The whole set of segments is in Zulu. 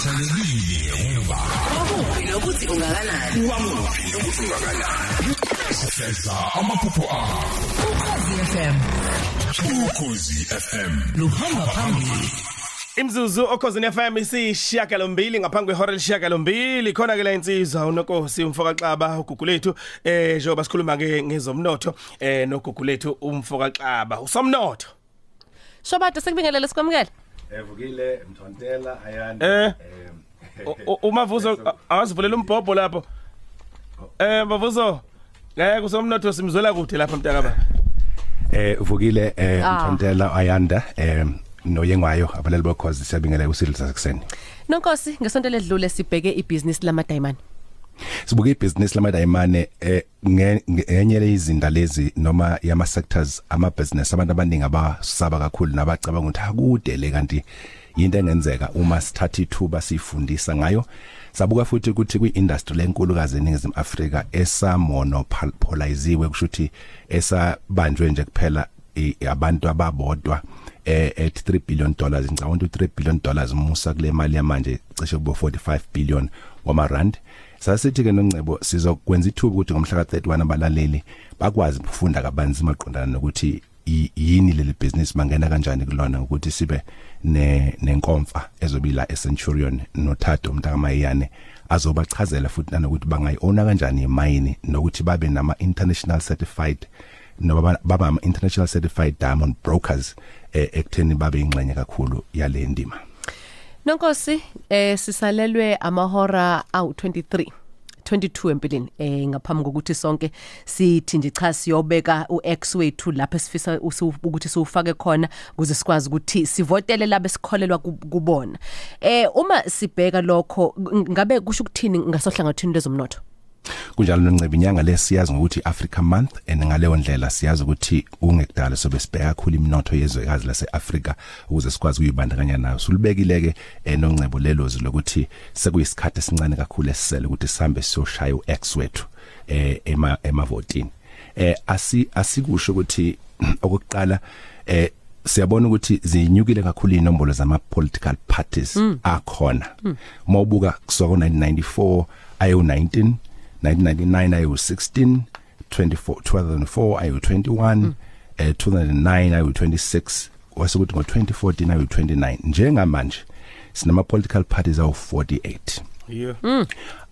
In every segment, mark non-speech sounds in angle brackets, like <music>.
ukukhathalekile ukuba Ukuphi nokuthi ungakanani? wamuphi nokuthi ungakanani sifeza amaphupho akho Ukhosi FM ukhozi FM luhamba phambili. Imzuzu okhosini FM isishiyagalo mbili ngaphambi kwehora lishiyagalo mbili khona ke la insizwa uNkosi umfoka Xaba ugugulethu eh njengoba sikhuluma ke ngezomnotho eh nogugulethu umfoka Xaba usomnotho Shobada sekubingelele sikwamukele. Evukile mthontela ayanda Eh. U- u- umavuzo awazivulela <laughs> umbhobho lapho eh mavuzo ngeke usomnotho simzwela kude lapha mntakaba eh uvukile eh Ah. mthontela ayanda eh noyengwayo abaleli bokhozi siyabingelela usilisa sekuseni Nonkosi ngesonto ledlule sibheke ibusiness lama diamond. Sibuka ibusiness lamadayimane eh nge- nge- enye lezinda lezi noma yama sectors ama business abantu abaningi abasaba kakhulu nabacabanga ukuthi akude le kanti into engenzeka uma sithatha ithuba sifundisa ngayo. Sabuka futhi ukuthi kwi-industry lenkulukazi eningizimu Afrika esamonopoliziwe kushuthi esabanjwe nje kuphela i- abantu ababodwa. Eh at 3 billion dollars. Ngicabanga ukuthi 3 billion dollars musa kule mali yamanje cishe kubo 45 billion wama rand. Sasithi ke noncebo sizokwenza ithuba ukuthi ngomhla ka31 abalaleli bakwazi ukufunda kabanzi maqondana nokuthi i- yini leli business bangena kanjani kulona ukuthi sibe ne nenkomfa ezobila eCenturion noThado umntakamayane azobachazela futhi nanokuthi bangayiona kanjani imayini nokuthi babe nama international certified noma baba ama international certified diamond brokers eh, ekutheni babe ingxenye kakhulu yale ndima. Nonkosi eh sisalelwe amahora awu 23 22 empilini eh ngaphambi kokuthi sonke sithi nje cha siyobeka uX wethu lapha sifisa usu- ukuthi siwufake khona ukuze sikwazi ukuthi sivotele labe sikholelwa ku- kubona. Eh uma sibheka lokho ng- ngabe kusho ukuthini ngasohlangathini lezomnotho kunjalo noncebe inyanga lesiyazi ngokuthi Africa month and ngaleyo ndlela siyazi ukuthi ungekudala sobe sibheka kakhulu iminotho yezwekazi laseAfrica ukuze sikwazi ukuyibandakanya nayo. Sulibekile ke eh, noncebo lelozi lokuthi sekuyisikhathi esincane kakhulu esisele ukuthi sihambe siyoshaya uX wethu eh ema emavotini. Eh asi asikusho ukuthi <clears throat> okokuqala eh siyabona ukuthi zinyukile kakhulu inombolo zama political parties akhona. Mawubuka kusuka ngo1994 ayo 19 1999 ayo 16 24 2004 ayo 21 eh 2009 ayo 26 wasekuthi ngo2014 ayo 29 njengamanje sinama political parties awu 48 yeah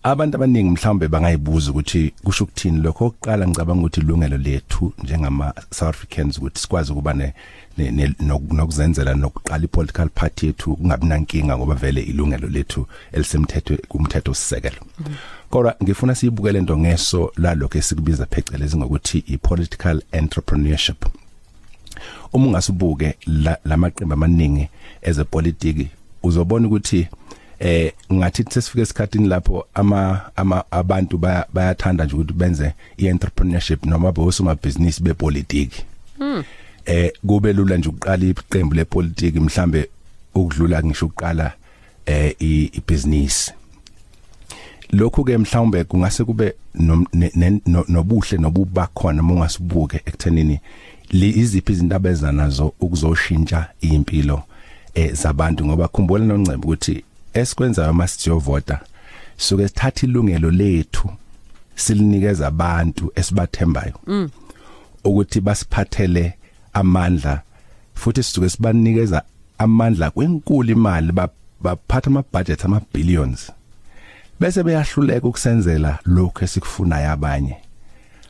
abantu abaningi mhlawumbe bangayibuza ukuthi kusho ukuthini lokho. Oqala ngicabanga ukuthi ilungelo lethu njengama South Africans ukuthi sikwazi ukuba ne ne- ne- nok- nokuzenzela nokuqala ipolitical party yethu kungabi nankinga ngoba vele ilungelo lethu elisemthetho kumthetho sisekelo. Kodwa ngifuna siyibukele into ngeso lalokho esikubiza phecelezi ngokuthi ipolitical entrepreneurship. Uma ungasibuke la- lamaqembu amaningi ezepolitiki uzobona ukuthi eh ngathi sesifike esikhatini lapho ama ama abantu baya- bayathanda nje ukuthi benze ientrpreneurship noma bosoma business bepolitiki eh kube lula nje ukuqala iqembu lepolitiki mhlambe ukudlula ngisho ukuqala eh i- ibusiness lokhu ke mhlawumbe kungase kube nobuhle nobuba khona uma ungasibuke ekuthenini iziphi izinto abeza nazo ukuzoshintsha impilo eh zabantu? Ngoba khumbula noncebo ukuthi esikwenzayo masijovota suke sithatha ilungelo lethu silinikeza abantu esibathembayo. Ukuthi basiphathele amandla futhi sisuke sibanikeza amandla kwenkulu imali ba- baphatha ama budget ama billions bese beyahluleka ukusenzela lokho esikufunayo abanye.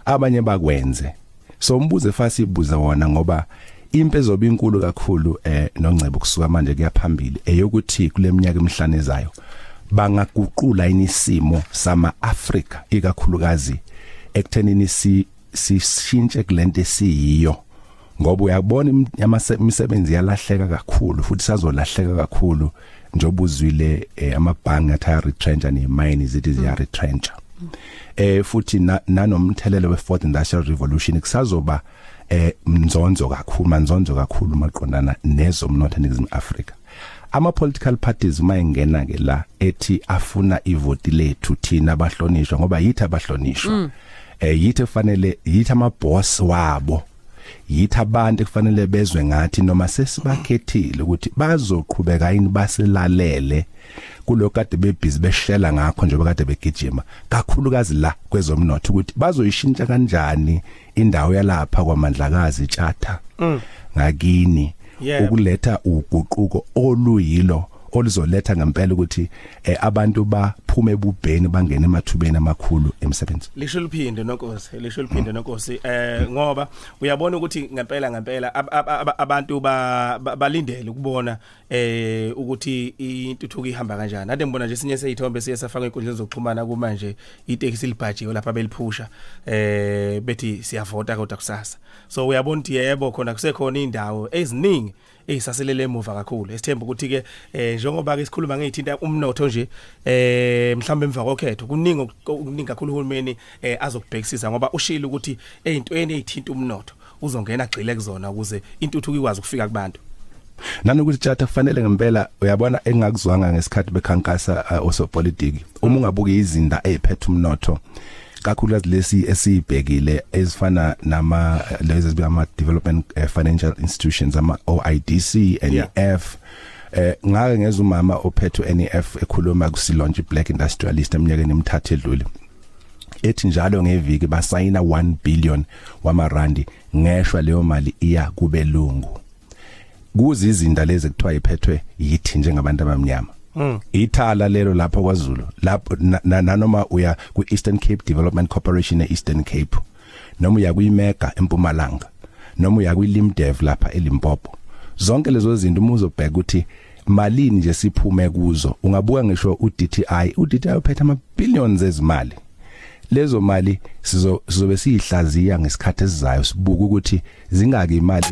Abanye bakwenze. So umbuzo efasi ibuza wona ngoba impe zobe inkulu kakhulu eh noncebo kusuka manje kuyaphambili eyokuthi kule minyaka emihlanu ezayo bangaguqula inisimo sama Africa ikakhulukazi ekuthenini si sishintshe kulento esiyiyo? Ngoba uyabona imisebenzi yalahleka kakhulu futhi sazolahleka kakhulu. Njoba uzwile eh, amabhangi atha retrencha nemine zithi ziya retrencha eh futhi na- nanomthelelo we fourth industrial revolution kusazoba eh mnzonzo kakhulu manzonzo kakhulu maqondana nezomnotho eNingizimu Afrika. Ama political parties mayengena ke la ethi afuna ivoti lethu thina abahlonishwa ngoba yithi abahlonishwa. Eh yithi fanele yithi ama boss wabo yithi abantu kufanele bezwe ngathi noma sesibakhethile ukuthi bazoqhubeka yini basilalele kuloko kade bebhizi beshela ngakho njengoba kade begijima. Kakhulukazi la kwezomnotho ukuthi bazoyishintsha kanjani indawo yalapha kwamandlakazi tjatha ngakini? Yebo. ukuletha uguquko oluyilo oluzoletha ngempela ukuthi eh, abantu baphume ebubheni bangene emathubeni amakhulu emsebenzi lisho liphinde nonkosi lisho liphinde nonkosi eh ngoba uyabona ukuthi ngempela ngempela ab- ab- ab- abantu ba- ba- balindele ukubona eh ukuthi intuthuko ihamba kanjani. Ade ngibona nje sinye seyithombe siye safaka inkundla zokuxhumana kumanje itaxi libhajiwe lapha beliphusha eh bethi siyavota kodwa kusasa. So uyabona ukuthi yebo khona kusekhona indawo eziningi ezisaselele emuva kakhulu. Esithemba ukuthi ke eh njengoba ke sikhuluma ngezithinta umnotho nje eh mhlawumbe emva kokhetho kuningi oku- okuningi kakhulu uhulumeni eh azokubhekisisa ngoba ushilo ukuthi ezintweni ezithinta umnotho uzongena gxile kuzona ukuze intuthuko ikwazi ukufika kubantu. Nanokuthi tjata kufanele ngempela uyabona engakuzwanga ngesikhathi bekhankasa uh, osopolitiki. Uma ungabuka izinda eziphethe umnotho kakhulukazi lesi esibhekile ezifana nama lezi zibe ama development uh, financial institutions ama OIDC NEF eh ngake ngeza umama ophethe NEF ekhuluma ku launch black industrialist eminyakeni emithathu edlule. Ethi njalo ngeviki basayina 1 billion wamarandi ngeshwa leyo mali iya kubelungu. Kuzi izinda lezi kuthiwa iphethwe yithi njengabantu abamnyama. Ithala lelo lapho kwaZulu lapho na- na- nanoma uya ku Eastern Cape Development Corporation eEastern Cape noma uya kuyiMega eMpumalanga noma uya kuLimdev lapha eLimpopo. Zonke lezo zinto uma uzobheka ukuthi malini nje siphume kuzo ungabuka ngisho uDTI uDTI uphethe ama billions ezimali. Lezo mali sizo sizobe siyihlaziya ngesikhathi esizayo sibuka ukuthi zingaki imali.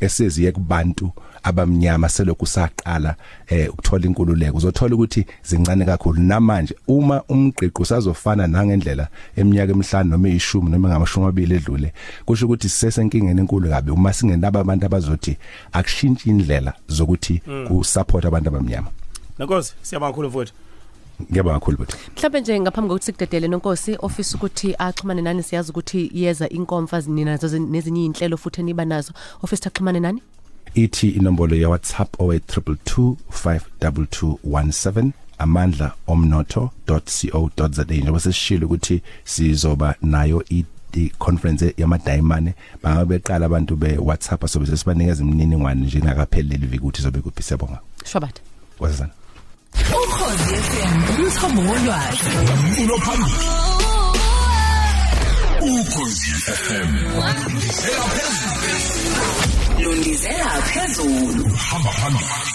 Eseziye kubantu abamnyama selokhu saqala eh ukuthola inkululeko. Uzothola ukuthi zincane kakhulu. Namanje uma umgqiqo usazofana nangendlela eminyaka emihlanu noma eyishumi noma ngamashumi amabili edlule kusho ukuthi sisesenkingeni enkulu kabi. Uma singenaba abantu abazothi akushintshi indlela zokuthi ku support abantu abamnyama. Nonkosi siyabonga kakhulu mfowethu ngiyabonga kakhulu futhi mhlawumbe nje ngaphambi kokuthi sikudedele nonkosi office ukuthi axhumane nani siyazi ukuthi yeza inkomfa nina nazo zi- nezinye inhlelo futhi eniba nazo. Office axhumane nani? Ithi inombolo ya WhatsApp 0822522217 amandla omnotho.co.za njengoba sesishilo ukuthi sizoba nayo i i conference yamadayimane bangabe beqala abantu be WhatsApp asobe sesibanikeza imininingwane nje ngakapheleli viki ukuthi zobe kuphi siyabonga. Shwabatha kwazana ukhozi FM umthombo wolwazi umculo phambili ukhozi FM lundizela phezulu hamba phambili